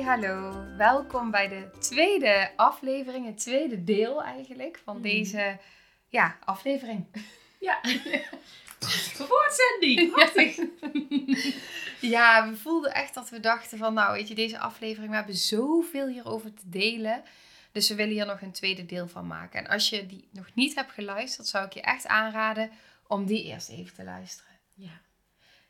Hey, hallo. Welkom bij de tweede aflevering, het tweede deel eigenlijk van Mhm. deze ja, aflevering. Ja. Prachtig. ja, we voelden echt dat we dachten van, nou weet je, deze aflevering, we hebben zoveel hierover te delen. Dus we willen hier nog een tweede deel van maken. En als je die nog niet hebt geluisterd, zou ik je echt aanraden om die eerst even te luisteren. Ja.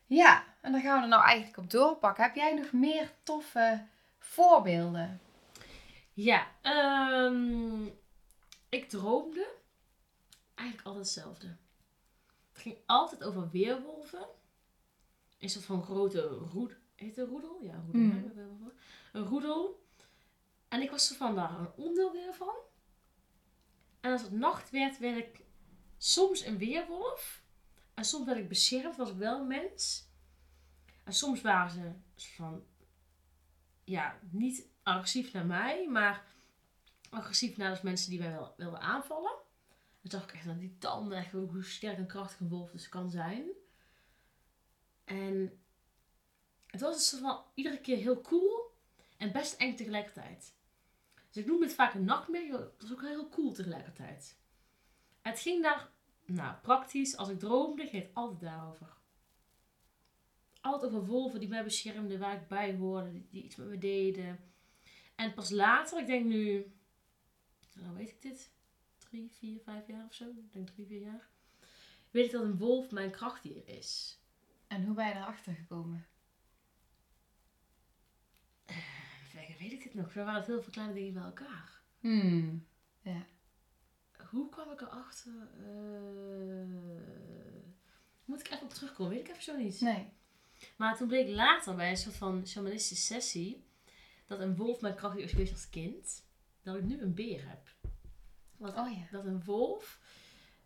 Ja, en dan gaan we er nou eigenlijk op doorpakken. Heb jij nog meer toffe voorbeelden? Ja, ehm, ik droomde eigenlijk altijd hetzelfde. Het ging altijd over weerwolven. Een soort van grote roed... Heet het roedel? Ja, roedel. Mm. Een roedel. En ik was er van daar een onderdeel van. En als het nacht werd, werd ik soms een weerwolf. En soms werd ik beschermd, was ik wel een mens. En soms waren ze een van... Ja, niet agressief naar mij, maar agressief naar de mensen die mij wel wilden aanvallen. Dan zag ik echt aan die tanden, echt hoe sterk en krachtig een wolf dus kan zijn. En het was soort van iedere keer heel cool en best eng tegelijkertijd. Dus ik noem het vaak een nachtmerrie, het was ook heel cool tegelijkertijd. Het ging daar, nou praktisch, als ik droomde, ging het altijd daarover. Altijd over wolven die mij beschermden, waar ik bij hoorde, die, die iets met me deden. En pas later, ik denk nu, nou weet ik dit, drie, vier, vijf jaar of zo, ik denk drie, vier jaar, weet ik dat een wolf mijn krachtdier is. En hoe ben je erachter gekomen? Verder weet ik dit nog, er waren heel veel kleine dingen bij elkaar. Hmm. Hoe kwam ik erachter? Eh moet ik even op terugkomen, weet ik even zo niet. Nee. Maar toen bleek later bij een soort van shamanistische sessie dat een wolf mijn krachtdier is geweest als kind, dat ik nu een beer heb. Want Oh ja. dat een wolf.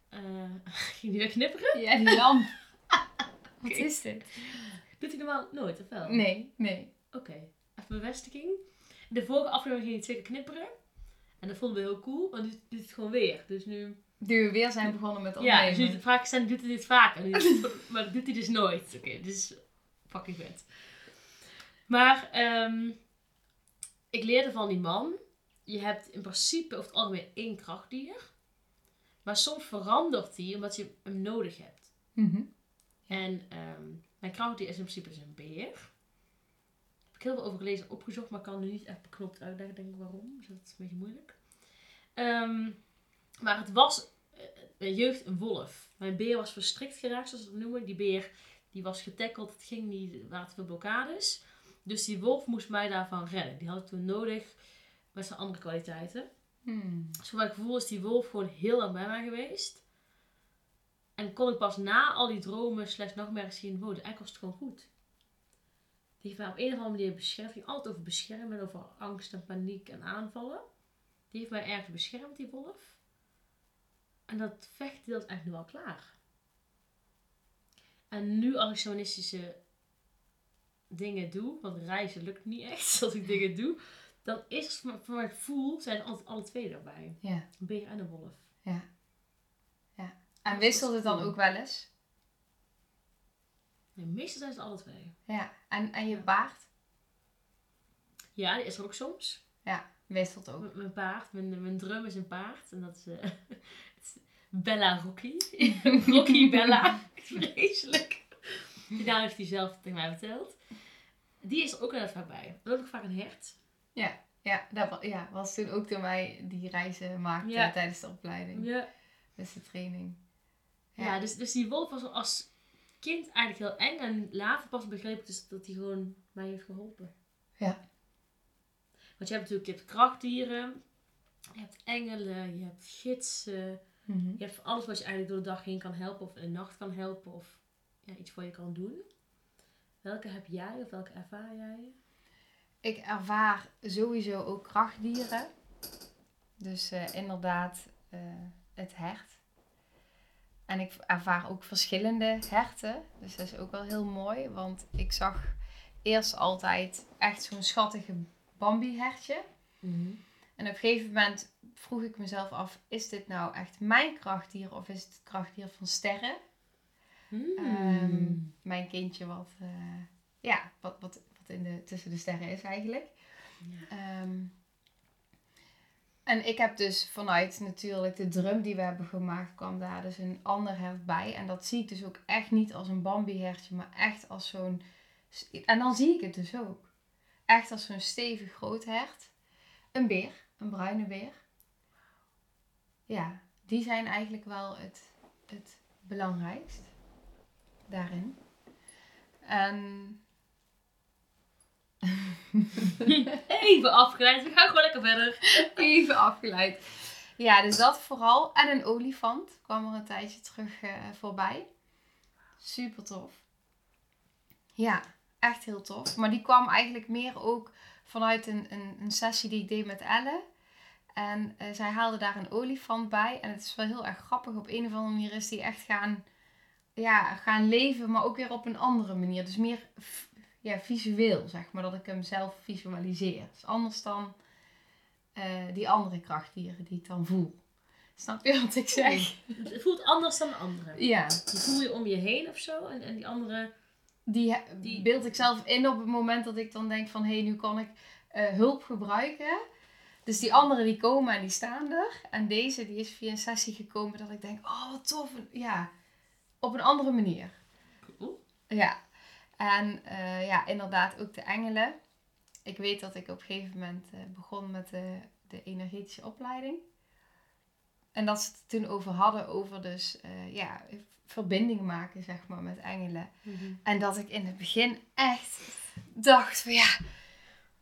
eh ging die weer knipperen? Ja, die lamp. Wat is dit? Doet hij normaal nooit, of wel? Nee, nee. Oké, even bevestiging. De vorige aflevering ging hij twee keer knipperen. En dat vonden we heel cool, maar nu doet hij het gewoon weer. Dus nu. Nu we weer zijn begonnen met Ja, opnemen. dus nu vraag doet hij dit vaker? Het- maar dat doet hij dus nooit. Oké, dus fucking vet. Maar ehm, ik leerde van die man. Je hebt in principe over het algemeen één krachtdier. Maar soms verandert die omdat je hem nodig hebt. Mhm. En ehm, mijn krachtdier is in principe dus een beer. Daar heb ik heel veel over gelezen en opgezocht, maar kan nu niet echt beknopt uitleggen, denk ik waarom. Dus dat is een beetje moeilijk. Ehm, maar het was eh, een jeugd een wolf. Mijn beer was verstrikt geraakt, zoals ze het noemen. Die beer die was getackeld, het ging niet, er waren veel blokkades. Dus die wolf moest mij daarvan redden. Die had ik toen nodig met zijn andere kwaliteiten. Hmm. Dus voor mijn gevoel is die wolf gewoon heel lang bij mij geweest. En kon ik pas na al die dromen slash nachtmerries zien, wow, eigenlijk was het gewoon goed. Die heeft mij op een of andere manier beschermd. Ging altijd over beschermen, over angst en paniek en aanvallen. Die heeft mij ergens beschermd, die wolf. En dat vecht dat eigenlijk nu al klaar. En nu als ik shamanistische dingen doe, want reizen lukt niet echt als ik dingen doe, dan is voor mijn gevoel, zijn er altijd alle twee erbij. Ja. Een beer en een wolf. En wisselt het dan ook wel eens? Nee, meestal zijn ze alle twee. Ja. En, en je baard? Ja, die is er ook soms. Ja, wisselt ook. M- Mijn paard, mijn, mijn drum is een paard. En dat is, eh, Bella Rocky. Rocky Bella. Vreselijk. Die naam heeft hij zelf tegen mij verteld. Die is er ook wel even bij. En ook vaak een hert. Ja, dat wa- ja, was toen ook toen wij die reizen maakten Ja. tijdens de opleiding. Ja. Dus de training. Ja, dus, dus die wolf was als kind eigenlijk heel eng. En later pas begreep ik dus dat hij gewoon mij heeft geholpen. Ja. Want je hebt natuurlijk je hebt krachtdieren. Je hebt engelen. Je hebt gidsen. Mhm. Je hebt alles wat je eigenlijk door de dag heen kan helpen. Of in de nacht kan helpen. Of ja, iets voor je kan doen. Welke heb jij of welke ervaar jij? ik ervaar sowieso ook krachtdieren. Dus eh, inderdaad eh, het hert. En ik ervaar ook verschillende herten. Dus dat is ook wel heel mooi. Want ik zag eerst altijd echt zo'n schattige Bambi-hertje. Mhm. En op een gegeven moment vroeg ik mezelf af: is dit nou echt mijn krachtdier of is het krachtdier van sterren? Hmm. Ehm, mijn kindje wat, eh, ja, wat, wat, wat in de, tussen de sterren is eigenlijk. Ja. Ehm, en ik heb dus vanuit natuurlijk de drum die we hebben gemaakt, kwam daar dus een ander hert bij. En dat zie ik dus ook echt niet als een Bambi-hertje, maar echt als zo'n... En dan zie ik het dus ook. Echt als zo'n stevig groot hert. Een beer, een bruine beer. Ja, die zijn eigenlijk wel het, het belangrijkst daarin. En Even afgeleid, we gaan gewoon lekker verder. Even afgeleid. Ja, dus dat vooral. En een olifant kwam er een tijdje terug eh, voorbij. Super tof. Ja, echt heel tof. Maar die kwam eigenlijk meer ook vanuit een, een, een sessie die ik deed met Elle. En eh, zij haalde daar een olifant bij. En het is wel heel erg grappig. Op een of andere manier is die echt gaan, ja, gaan leven, maar ook weer op een andere manier. Dus meer ja, visueel, zeg maar. Dat ik hem zelf visualiseer. Dus anders dan eh, die andere krachtdieren die ik dan voel. Snap je wat ik zeg? Het voelt anders dan de andere. Ja. Die voel je om je heen of zo. En, en die andere... Die, Die- beeld ik zelf in op het moment dat ik dan denk van... Hé, hey, nu kan ik eh, hulp gebruiken. Dus die anderen die komen en die staan er. En deze die is via een sessie gekomen dat ik denk... Oh, wat tof. Ja, op een andere manier. Cool. Ja. En eh, ja, inderdaad ook de engelen. Ik weet dat ik op een gegeven moment eh, begon met de, de energetische opleiding. En dat ze het toen over hadden over dus eh, ja, verbinding maken zeg maar met engelen. Mhm. En dat ik in het begin echt dacht van ja,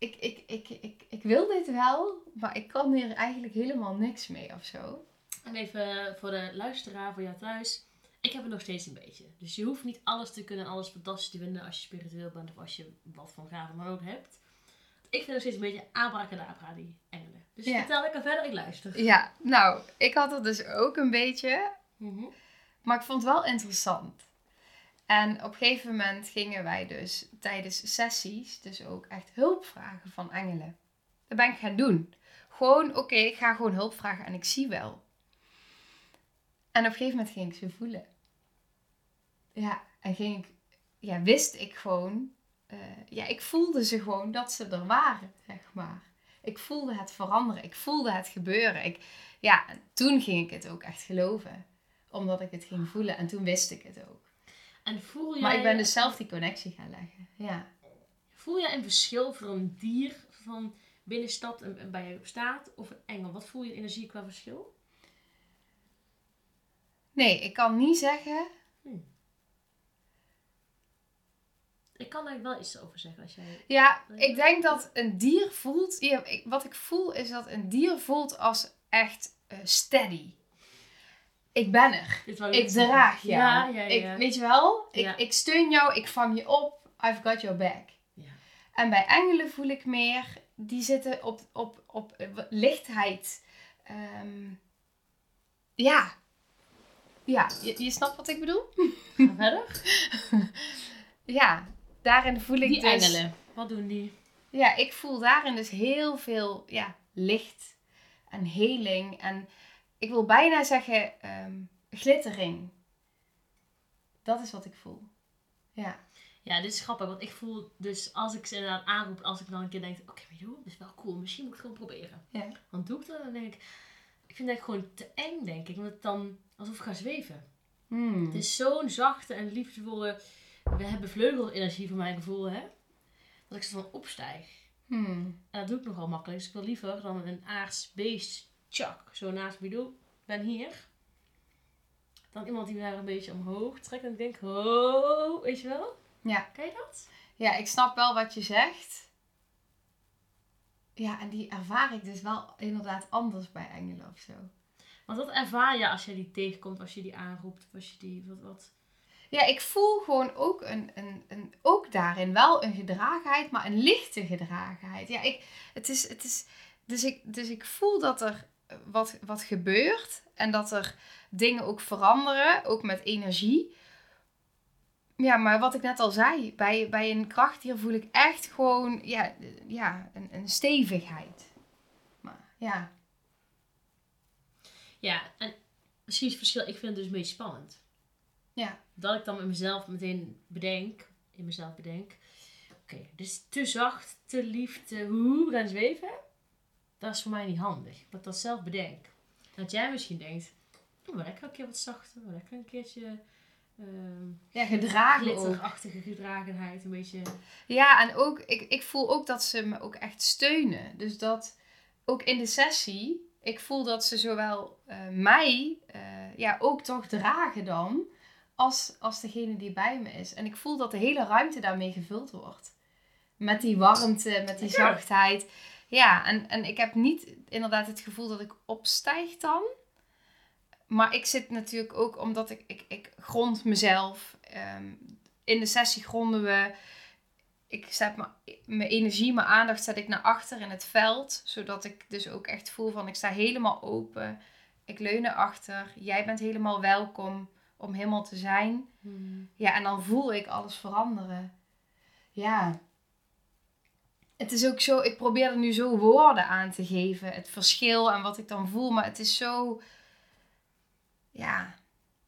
ik, ik, ik, ik, ik wil dit wel, maar ik kan hier eigenlijk helemaal niks mee of zo. En even voor de luisteraar, voor jou thuis. Ik heb het nog steeds een beetje. Dus je hoeft niet alles te kunnen en alles fantastisch te vinden als je spiritueel bent of als je wat van gaven dan ook hebt. Ik vind nog steeds een beetje abracadabra, die engelen. Dus Ja. vertel lekker verder, ik luister. Ja, nou, ik had het dus ook een beetje, Mhm. maar ik vond het wel interessant. En op een gegeven moment gingen wij dus tijdens sessies dus ook echt hulp vragen van engelen. Dat ben ik gaan doen. Gewoon, oké, ik ga gewoon hulp vragen en ik zie wel. En op een gegeven moment ging ik ze voelen. Ja, en ging ik, ja, wist ik gewoon, eh, ja, ik voelde ze gewoon dat ze er waren, zeg maar. Ik voelde het veranderen, ik voelde het gebeuren. Ik, ja, en toen ging ik het ook echt geloven, omdat ik het ging voelen en toen wist ik het ook. En voel jij, Maar ik ben dus zelf die connectie gaan leggen, ja. voel jij een verschil voor een dier van binnenstapt en, bij je staat of een engel? Wat voel je energie qua verschil? Nee, ik kan niet zeggen, Ik kan daar wel iets over zeggen als jij... Ja, ik denk dat een dier voelt. Wat ik voel is dat een dier voelt als echt eh, steady. Ik ben er. Ik draag jou. Ja, ja, ja. Ik, weet je wel? Ik, ik steun jou, ik vang je op. I've got your back. Ja. En bij engelen voel ik meer, die zitten op, op, op eh, lichtheid. Ehm, ja. Ja, je, je snapt wat ik bedoel? Ga verder. Ja, daarin voel ik Die dus... engelen, wat doen die? Ja, ik voel daarin dus heel veel ja, licht en heling. En ik wil bijna zeggen ehm, glittering. Dat is wat ik voel. Ja. Ja, dit is grappig, want ik voel dus als ik ze inderdaad aanroep, als ik dan een keer denk, oké, maar joh, dit is wel cool, misschien moet ik het gewoon proberen. Ja. Dan doe ik dat en dan denk ik, ik vind het gewoon te eng, denk ik, omdat het dan alsof ik ga zweven. Hmm. Het is zo'n zachte en liefdevolle, we hebben vleugelenergie voor mijn gevoel, hè. Dat ik ze van opstijg. Hmm. En dat doe ik nogal makkelijk, dus ik wil liever dan een aards beest, tjak, zo naast me doe, ik ben hier. Dan iemand die daar een beetje omhoog trekt en ik denk, oh, weet je wel? Ja. Ken je dat? ja, ik snap wel wat je zegt. Ja, en die ervaar ik dus wel inderdaad anders bij engelen of zo. Want wat ervaar je als je die tegenkomt, als je die aanroept, als je die wat wat. Ja, ik voel gewoon ook een, een, een ook ook daarin wel een gedragenheid, maar een lichte gedragenheid. Ja, ik, het is, het is, dus, ik, dus ik voel dat er wat, wat gebeurt en dat er dingen ook veranderen, ook met energie. Ja, maar wat ik net al zei, bij, bij een krachtdier voel ik echt gewoon ja, ja, een, een stevigheid. Maar ja. Ja, en misschien is het verschil, ik vind het dus beetje spannend. Ja. Dat ik dan met mezelf meteen bedenk, in mezelf bedenk, oké, dus te zacht, te lief, te hoe en zweven, dat is voor mij niet handig. Dat ik dat zelf bedenk. Dat jij misschien denkt, oh, wel lekker een keer wat zachter, wel lekker een keertje ehm Ja, gedragen glitterachtige gedragenheid, een beetje. Ja, en ook, ik, ik voel ook dat ze me ook echt steunen. Dus dat ook in de sessie, ik voel dat ze zowel eh, mij eh, ja, ook toch dragen dan, als, als degene die bij me is. En ik voel dat de hele ruimte daarmee gevuld wordt. Met die warmte, met die Ja. zachtheid. Ja, en, en ik heb niet inderdaad het gevoel dat ik opstijg dan. Maar ik zit natuurlijk ook omdat ik, ik, ik grond mezelf. Ehm, in de sessie gronden we. Ik zet mijn- mijn energie, mijn aandacht zet ik naar achter in het veld. Zodat ik dus ook echt voel van ik sta helemaal open. Ik leun naar achter. Jij bent helemaal welkom om helemaal te zijn. Ja, en dan voel ik alles veranderen. Ja. Het is ook zo, ik probeer er nu zo woorden aan te geven. Het verschil en wat ik dan voel. Maar het is zo. Ja,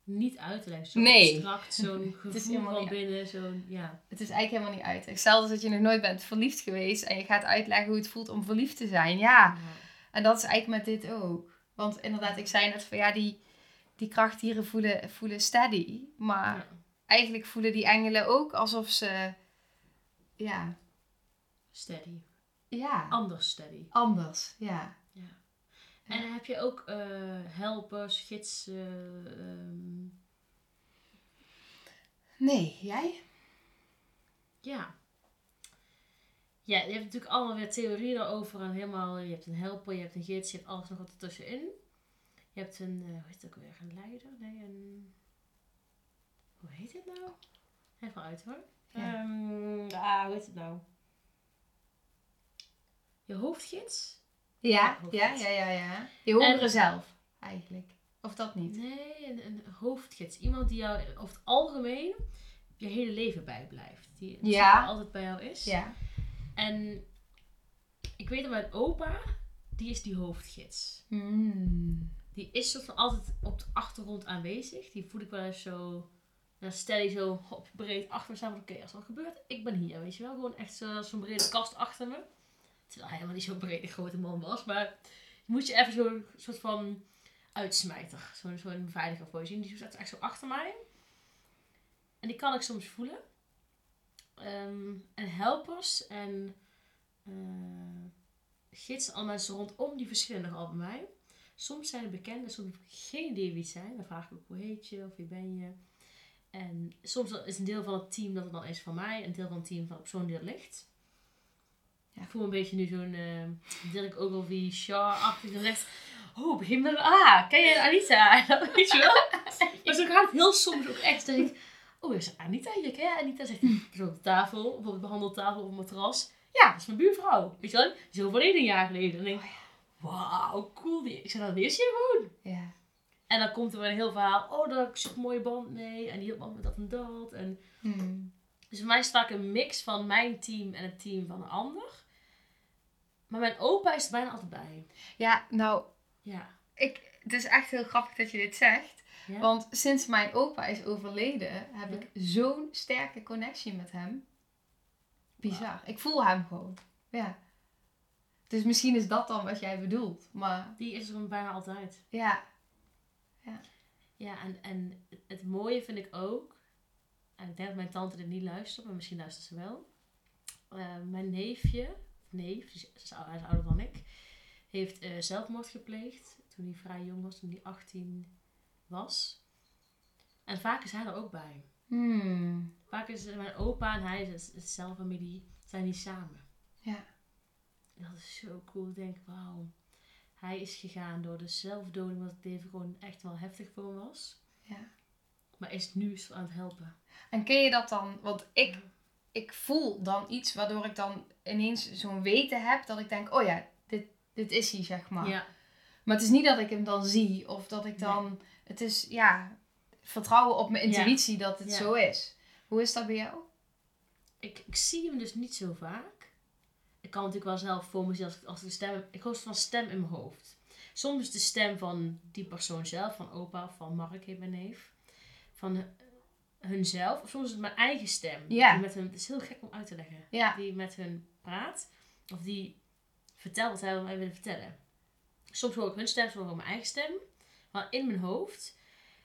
Niet uit te leggen, zo Nee. abstract, zo'n Het is gevoel helemaal van niet- binnen, zo'n, ja. het is eigenlijk helemaal niet uit. Hetzelfde als dat je nog nooit bent verliefd geweest. En je gaat uitleggen hoe het voelt om verliefd te zijn. Ja, en dat is eigenlijk met dit ook. Want inderdaad, ik zei net van ja, die, die krachtdieren voelen, voelen steady. Maar Ja. eigenlijk voelen die engelen ook alsof ze. Ja, Steady. ja. Anders steady. Anders, ja. Ja. En heb je ook eh, helpers, gidsen? ehm, Nee, jij? ja. Ja, je hebt natuurlijk allemaal weer theorieën erover. En helemaal, je hebt een helper, je hebt een gids, je hebt alles nog wat ertussenin. Je hebt een, eh, hoe heet het ook weer? Een leider? Nee, een... Hoe heet dit nou? Even uit hoor. Ja. Ehm, ah, hoe heet het nou? Je hoofdgids? Ja, Ja, ja, ja, ja, ja. Je hogere En- zelf, eigenlijk. Of dat niet? Nee, een, een hoofdgids. Iemand die jou over het algemeen je hele leven bijblijft. Die die Ja. altijd bij jou is. Ja. En ik weet dat mijn opa, die is die hoofdgids. Hmm. Die is soort van altijd op de achtergrond aanwezig. Die voel ik wel eens zo, ja, steady zo op breed achter me staan. van, Oké, als er wat gebeurt, ik ben hier, weet je wel. Gewoon echt zo- zo'n brede kast achter me. Terwijl hij helemaal niet zo'n brede grote man was. Maar moet je even zo'n soort van uitsmijter. Zo'n zo'n beveiliger voor je zien. Die zat echt zo achter mij. En die kan ik soms voelen. Ehm, en helpers en eh gidsen, alle mensen rondom die verschillen nogal bij mij. Soms zijn het bekenden, soms geen idee wie het zijn. Dan vraag ik ook hoe heet je of wie ben je. En soms is een deel van het team dat het dan is van mij, een deel van het team van de persoon die ligt. Ja. Ik voel een beetje nu zo'n uh, Dirk Ogilvie, Shaw-achtig. Dan zegt, oh, begin met een A. Ken je Anita? Weet je wel? maar zo gaat het heel soms ook echt. Denk ik, oh, is Anita hier? Ken je Anita? Zegt hij, zo op de tafel, op de behandeltafel, of op een matras. Ja, dat is mijn buurvrouw. Weet je wel? Die is overleden een jaar geleden. En denk ik, wauw, cool. Die. Ik zeg, dan is je gewoon. Ja. En dan komt er weer een heel verhaal. Oh, daar heb ik zo'n mooie band mee. En die hielp me met dat en dat. En Hmm. dus voor mij is het vaak een mix van mijn team en het team van een ander. Maar mijn opa is er bijna altijd bij. Ja, nou, Ja. ik, het is echt heel grappig dat je dit zegt. Ja. Want sinds mijn opa is overleden, heb Ja. ik zo'n sterke connectie met hem. Bizar. Ik voel hem gewoon. Ja. Dus misschien is dat dan wat jij bedoelt. Maar Die is er bijna altijd. ja. Ja, en, en het mooie vind ik ook. En ik denk dat mijn tante dit niet luistert, maar misschien luistert ze wel. Eh, mijn neefje, neef, dus hij is hij is ouder dan ik, heeft eh, zelfmoord gepleegd toen hij vrij jong was, toen hij 18 was. En vaak is hij er ook bij. Hmm. Vaak is mijn opa en hij, is dezelfde familie, zijn die samen. Ja. Dat is zo cool. Ik denk, wauw. Hij is gegaan door de zelfdoding, wat het leven gewoon echt wel heftig voor hem was. Ja. Maar is nu aan het helpen. En ken je dat dan? Want ik, ik voel dan iets waardoor ik dan ineens zo'n weten heb dat ik denk, oh ja, dit, dit is hij, zeg maar. Ja. Maar het is niet dat ik hem dan zie of dat ik dan. Het is ja, vertrouwen op mijn Ja. intuïtie dat het Ja. zo is. Hoe is dat bij jou? Ik, ik zie hem dus niet zo vaak. Ik kan natuurlijk wel zelf voor me zien als, als de stem... Ik hoor van stem in mijn hoofd. Soms is de stem van die persoon zelf, van opa van Mark, heet mijn neef. Van hunzelf. Of soms is het mijn eigen stem. Ja. Die met hun, het is heel gek om uit te leggen. Ja. Die met hun praat. Of die vertelt wat zij mij willen vertellen. Soms hoor ik hun stem, soms hoor ik mijn eigen stem. Maar in mijn hoofd.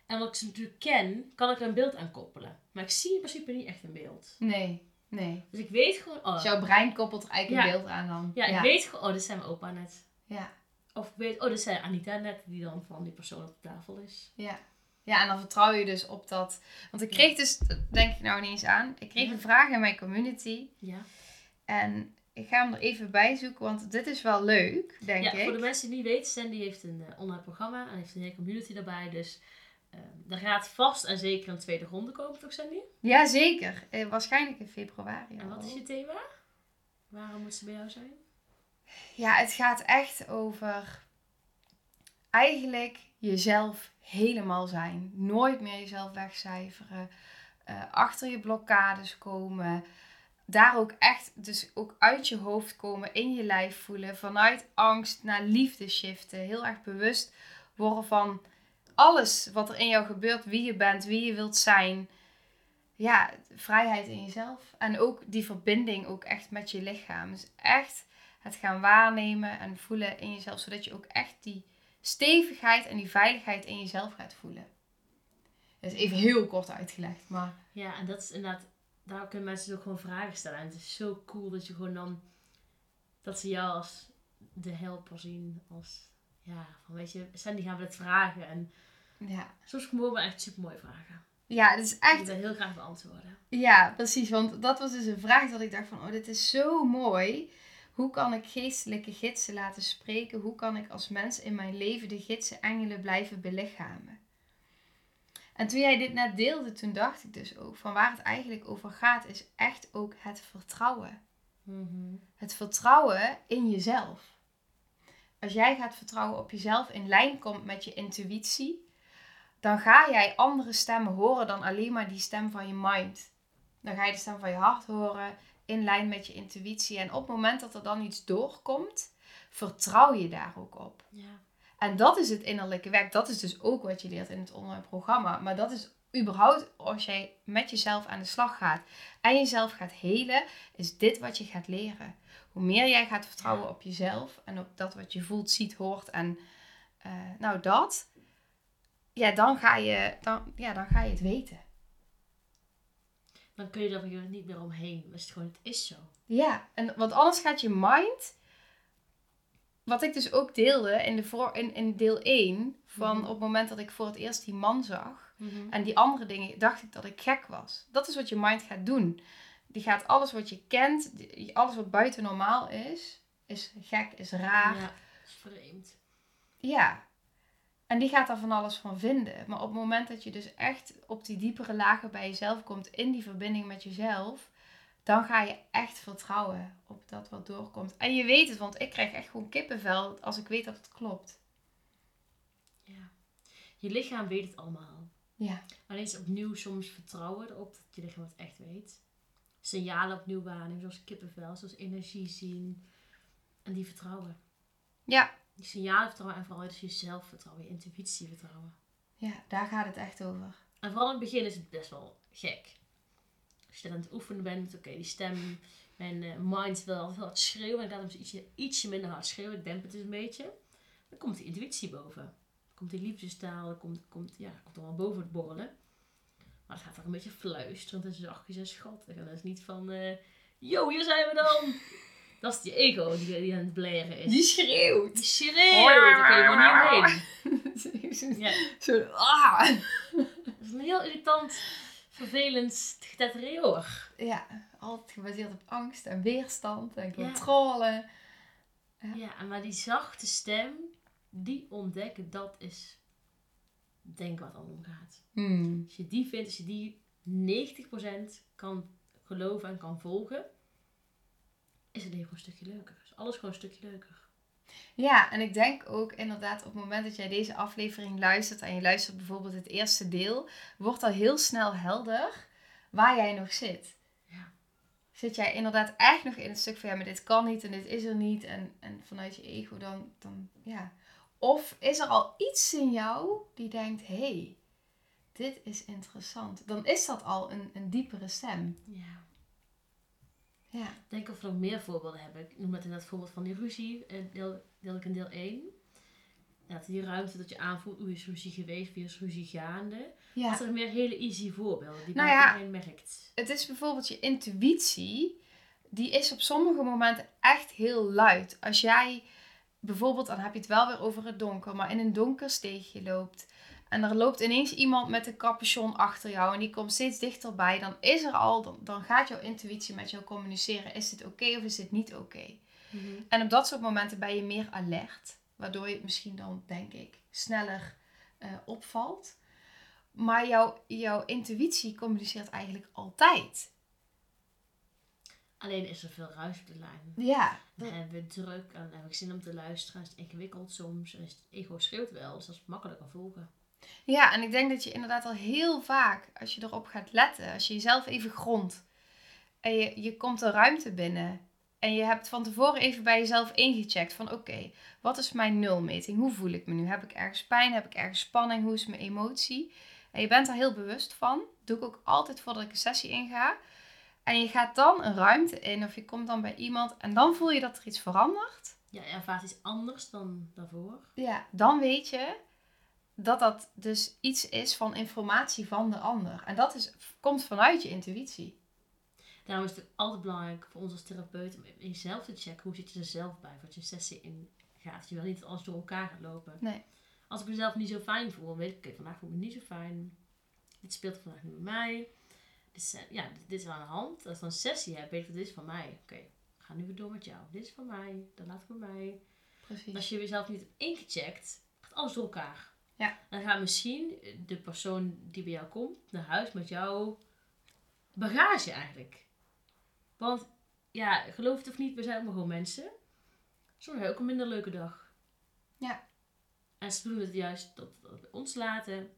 En omdat ik ze natuurlijk ken, kan ik er een beeld aan koppelen. Maar ik zie in principe niet echt een beeld. Nee, nee. Dus ik weet gewoon, oh, Dus jouw brein koppelt er eigenlijk Ja. een beeld aan dan. ja, ik weet gewoon, oh, dit zijn mijn opa net. Ja. Of ik weet, oh, dit zijn Anita net, die dan van die persoon op de tafel is. Ja. Ja, en dan vertrouw je dus op dat. Want ik kreeg dus, denk ik nou ineens aan, ik kreeg Ja. een vraag in mijn community. Ja, En ik ga hem er even bij zoeken, want dit is wel leuk, denk ja ik. voor de mensen die niet weten, Sandy heeft een eh, online programma en heeft een hele community daarbij. Dus ehm er gaat vast en zeker een tweede ronde komen, toch Sandy? Ja, zeker. Eh, waarschijnlijk in februari. En wat is je thema? Waarom moet ze bij jou zijn? Ja, het gaat echt over eigenlijk jezelf helemaal zijn. Nooit meer jezelf wegcijferen. eh, achter je blokkades komen. Daar ook echt, dus ook uit je hoofd komen, in je lijf voelen. Vanuit angst naar liefde shiften. Heel erg bewust worden van alles wat er in jou gebeurt. Wie je bent, wie je wilt zijn. Ja, vrijheid in jezelf. En ook die verbinding ook echt met je lichaam. Dus echt het gaan waarnemen en voelen in jezelf, zodat je ook echt die stevigheid en die veiligheid in jezelf gaat voelen. Dat is even heel kort uitgelegd, maar Ja, en dat is inderdaad, daar kunnen mensen dus ook gewoon vragen stellen. En het is zo cool dat je gewoon dan, dat ze jou als de helper zien. Als, ja, van weet je, Sandy gaan we het vragen. En ja. soms komen we echt super mooie vragen. Ja, het is Die echt, we heel graag beantwoorden. ja, precies, want dat was dus een vraag dat ik dacht van, oh, dit is zo mooi. Hoe kan ik geestelijke gidsen laten spreken? Hoe kan ik als mens in mijn leven de gidsen engelen blijven belichamen? En toen jij dit net deelde, toen dacht ik dus ook van waar het eigenlijk over gaat, is echt ook het vertrouwen. Het vertrouwen in jezelf. Als jij gaat vertrouwen op jezelf, in lijn komt met je intuïtie, dan ga jij andere stemmen horen dan alleen maar die stem van je mind. Dan ga je de stem van je hart horen, in lijn met je intuïtie. En op het moment dat er dan iets doorkomt, vertrouw je daar ook op. Ja. En dat is het innerlijke werk. Dat is dus ook wat je leert in het online programma. Maar dat is überhaupt als jij met jezelf aan de slag gaat en jezelf gaat helen, is dit wat je gaat leren. Hoe meer jij gaat vertrouwen Ja. op jezelf en op dat wat je voelt, ziet, hoort en eh, nou dat, ja dan, ga je, dan, ja, dan ga je het weten. Dan kun je er niet meer omheen. Is het gewoon, het is zo. Ja, en want anders gaat je mind. Wat ik dus ook deelde in, de voor, in, in deel 1, van Mhm. op het moment dat ik voor het eerst die man zag en die andere dingen, dacht ik dat ik gek was. Dat is wat je mind gaat doen. Die gaat alles wat je kent, alles wat buiten normaal is, is gek, is raar. Ja, is vreemd. Ja. En die gaat daar van alles van vinden. Maar op het moment dat je dus echt op die diepere lagen bij jezelf komt, in die verbinding met jezelf, dan ga je echt vertrouwen op dat wat doorkomt. En je weet het, want ik krijg echt gewoon kippenvel als ik weet dat het klopt. Ja. Je lichaam weet het allemaal. Ja. Alleen is opnieuw soms vertrouwen erop dat je lichaam het echt weet. Signalen opnieuw waarnemen, zoals kippenvel, zoals energie zien. En die vertrouwen. Ja. Die signalen vertrouwen en vooral dus jezelf vertrouwen, je intuïtie vertrouwen. Ja, daar gaat het echt over. En vooral in het begin is het best wel gek. Als je dan aan het oefenen bent, oké, die stem, mijn eh, mind wil altijd heel hard schreeuwen. Ik laat hem ietsje, ietsje minder hard schreeuwen, ik demp het dus een beetje. Dan komt die intuïtie boven. Dan komt die liefdestaal, dan komt, komt, ja, komt allemaal boven het borrelen. Maar het gaat ook een beetje fluisterend en zachtjes en schattig. En dat is niet van, eh yo, hier zijn we dan. Dat is die ego die, die aan het blaren is. Die schreeuwt. Die schreeuwt, daar kun je gewoon niet omheen. Ja, zo, ah. dat is een heel irritant, vervelend getetreoor. Ja, altijd gebaseerd op angst en weerstand en controle. Ja. Ja, en maar die zachte stem, die ontdekken, dat is denk ik wat het om gaat. Hmm. Als je die vindt, als je die 90% kan geloven en kan volgen, is het leven gewoon een stukje leuker. Is alles gewoon een stukje leuker. Ja, en ik denk ook inderdaad op het moment dat jij deze aflevering luistert en je luistert bijvoorbeeld het eerste deel, wordt al heel snel helder waar jij nog zit. Ja. Zit jij inderdaad echt nog in het stuk van ja, maar dit kan niet en dit is er niet en, en vanuit je ego dan, dan ja. Of is er al iets in jou die denkt, hé, hey, dit is interessant. Dan is dat al een, een diepere stem. Ja. Ja. Ik denk of we nog meer voorbeelden hebben. Ik noem het in dat voorbeeld van die ruzie, eh, deel, deel ik in deel 1. Dat die ruimte dat je aanvoelt, hoe is ruzie geweest, wie is ruzie gaande. ja. Dat zijn meer hele easy voorbeelden die Nou ja. iedereen merkt. het is bijvoorbeeld je intuïtie, die is op sommige momenten echt heel luid. Als jij bijvoorbeeld, dan heb je het wel weer over het donker, maar in een donker steegje loopt en er loopt ineens iemand met een capuchon achter jou en die komt steeds dichterbij, dan is er al, dan, dan gaat jouw intuïtie met jou communiceren. Is dit oké of is dit niet oké? En op dat soort momenten ben je meer alert, waardoor je het misschien dan, denk ik, sneller eh, opvalt. Maar jouw, jouw intuïtie communiceert eigenlijk altijd. Alleen is er veel ruis op de lijn. Ja, Dan hebben we druk en dan heb ik zin om te luisteren. Is het ingewikkeld soms. En is het ego schreeuwt wel, dus dat is makkelijker volgen. Ja, en ik denk dat je inderdaad al heel vaak, als je erop gaat letten, als je jezelf even grondt en je, je komt de ruimte binnen en je hebt van tevoren even bij jezelf ingecheckt van oké, wat is mijn nulmeting? Hoe voel ik me nu? Heb ik ergens pijn? Heb ik ergens spanning? Hoe is mijn emotie? En je bent er heel bewust van. Doe ik ook altijd voordat ik een sessie inga. En je gaat dan een ruimte in of je komt dan bij iemand en dan voel je dat er iets verandert. Ja, je ervaart iets anders dan daarvoor. Ja, dan weet je dat dat dus iets is van informatie van de ander. En dat is, komt vanuit je intuïtie. Daarom is het altijd belangrijk voor ons als therapeut om in jezelf te checken. Hoe zit je er zelf bij? Wat je een sessie in gaat. Je wil niet alles door elkaar gaat lopen. Nee. Als ik mezelf niet zo fijn voel, dan weet ik, oké, vandaag voel ik me niet zo fijn. Dit speelt vandaag niet bij mij. Dit is, eh, ja, dit, is aan de hand. Als ik dan een sessie heb, weet ik dat dit is van mij. Oké, ga nu weer door met jou. Dit is van mij. Dat laat ik bij mij. Precies. Als je jezelf niet hebt ingecheckt, gaat alles door elkaar. Ja. Dan gaat misschien de persoon die bij jou komt naar huis met jouw bagage eigenlijk. Want ja, geloof het of niet, we zijn allemaal gewoon mensen. Soms hebben ook een minder leuke dag. Ja. En ze doen het juist dat, we ons laten.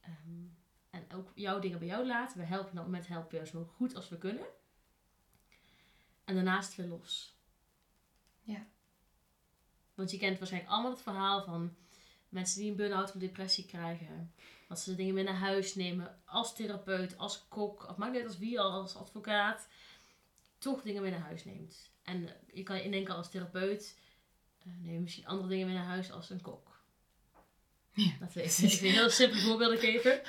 Ehm, en ook jouw dingen bij jou laten. We helpen op dat moment helpen we zo goed als we kunnen. En daarnaast weer los. Ja. Want je kent waarschijnlijk allemaal het verhaal van mensen die een burn-out of depressie krijgen. Dat ze dingen mee naar huis nemen als therapeut, als kok, of maakt niet uit als wie, als advocaat. Toch dingen mee naar huis neemt. En je kan je indenken als therapeut, eh, neem je misschien andere dingen mee naar huis als een kok. Ja, Dat we even, even een heel simpel voorbeeld geven.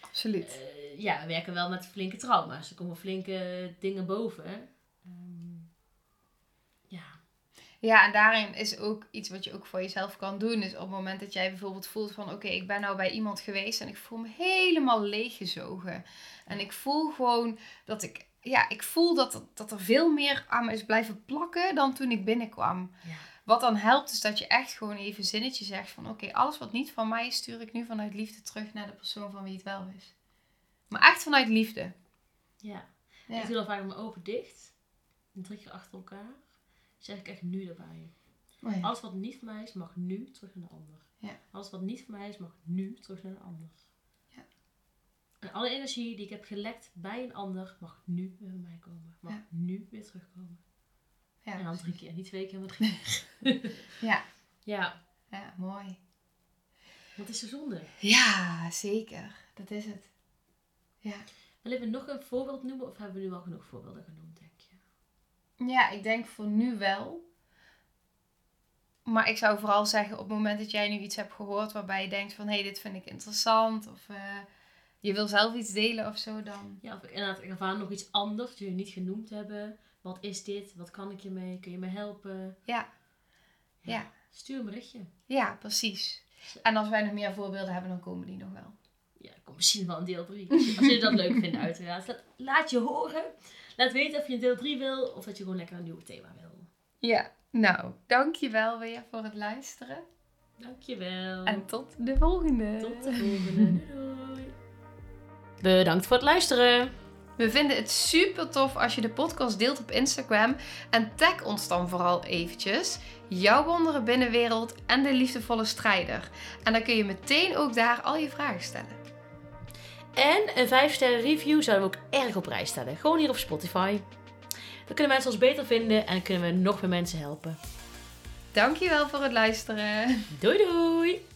Absoluut. Eh, ja, we werken wel met flinke trauma's. Er komen flinke dingen boven. Ehm, ja, Ja, en daarin is ook iets wat je ook voor jezelf kan doen. Is op het moment dat jij bijvoorbeeld voelt van... Oké, ik ben nou bij iemand geweest en ik voel me helemaal leeggezogen. En ik voel gewoon dat ik... Ja, ik voel dat, er- dat er veel meer aan me is blijven plakken dan toen ik binnenkwam. ja. Wat dan helpt is dat je echt gewoon even zinnetje zegt van... Oké, alles wat niet van mij is, stuur ik nu vanuit liefde terug naar de persoon van wie het wel is. Maar echt vanuit liefde. ja. Ja. Ik doe dan vaak mijn ogen dicht. En drie keer achter elkaar. Zeg ik echt nu erbij. Oh ja. Alles wat niet van mij is, mag nu terug naar de ander. Ja. Alles wat niet van mij is, mag nu terug naar de ander. Ja. En alle energie die ik heb gelekt bij een ander, mag nu weer bij mij komen. Mag Ja. nu weer terugkomen. Ja, en dan drie keer. Niet twee keer, maar drie keer. ja. ja, ja, mooi. wat is de zonde? Ja, zeker. Dat is het. Ja. Willen we nog een voorbeeld noemen of hebben we nu al genoeg voorbeelden genoemd, denk? Ja, ik denk voor nu wel. Maar ik zou vooral zeggen, op het moment dat jij nu iets hebt gehoord waarbij je denkt van hé, hey, dit vind ik interessant. Of eh, je wil zelf iets delen of zo, dan. Ja, of ik inderdaad, ik ervaar nog iets anders dat jullie niet genoemd hebben. Wat is dit? Wat kan ik je mee? Kun je me helpen? Ja. Ja. Stuur een berichtje. Ja, precies. En als wij nog meer voorbeelden hebben, dan komen die nog wel. Ja, komt misschien wel een deel 3. Als jullie dat leuk vinden, uiteraard. Laat, laat je horen. Laat weten of je een deel 3 wil of dat je gewoon lekker een nieuw thema wil. Ja, nou, dankjewel weer voor het luisteren. Dankjewel. En tot de volgende. tot de volgende. Doei. Bedankt voor het luisteren. We vinden het super tof als je de podcast deelt op Instagram. En tag ons dan vooral eventjes. Jouw wondere binnenwereld en de liefdevolle strijder. En dan kun je meteen ook daar al je vragen stellen. En een 5 sterren review zouden we ook erg op prijs stellen. Gewoon hier op Spotify. Dan kunnen mensen ons beter vinden en kunnen we nog meer mensen helpen. Dankjewel voor het luisteren. Doei doei!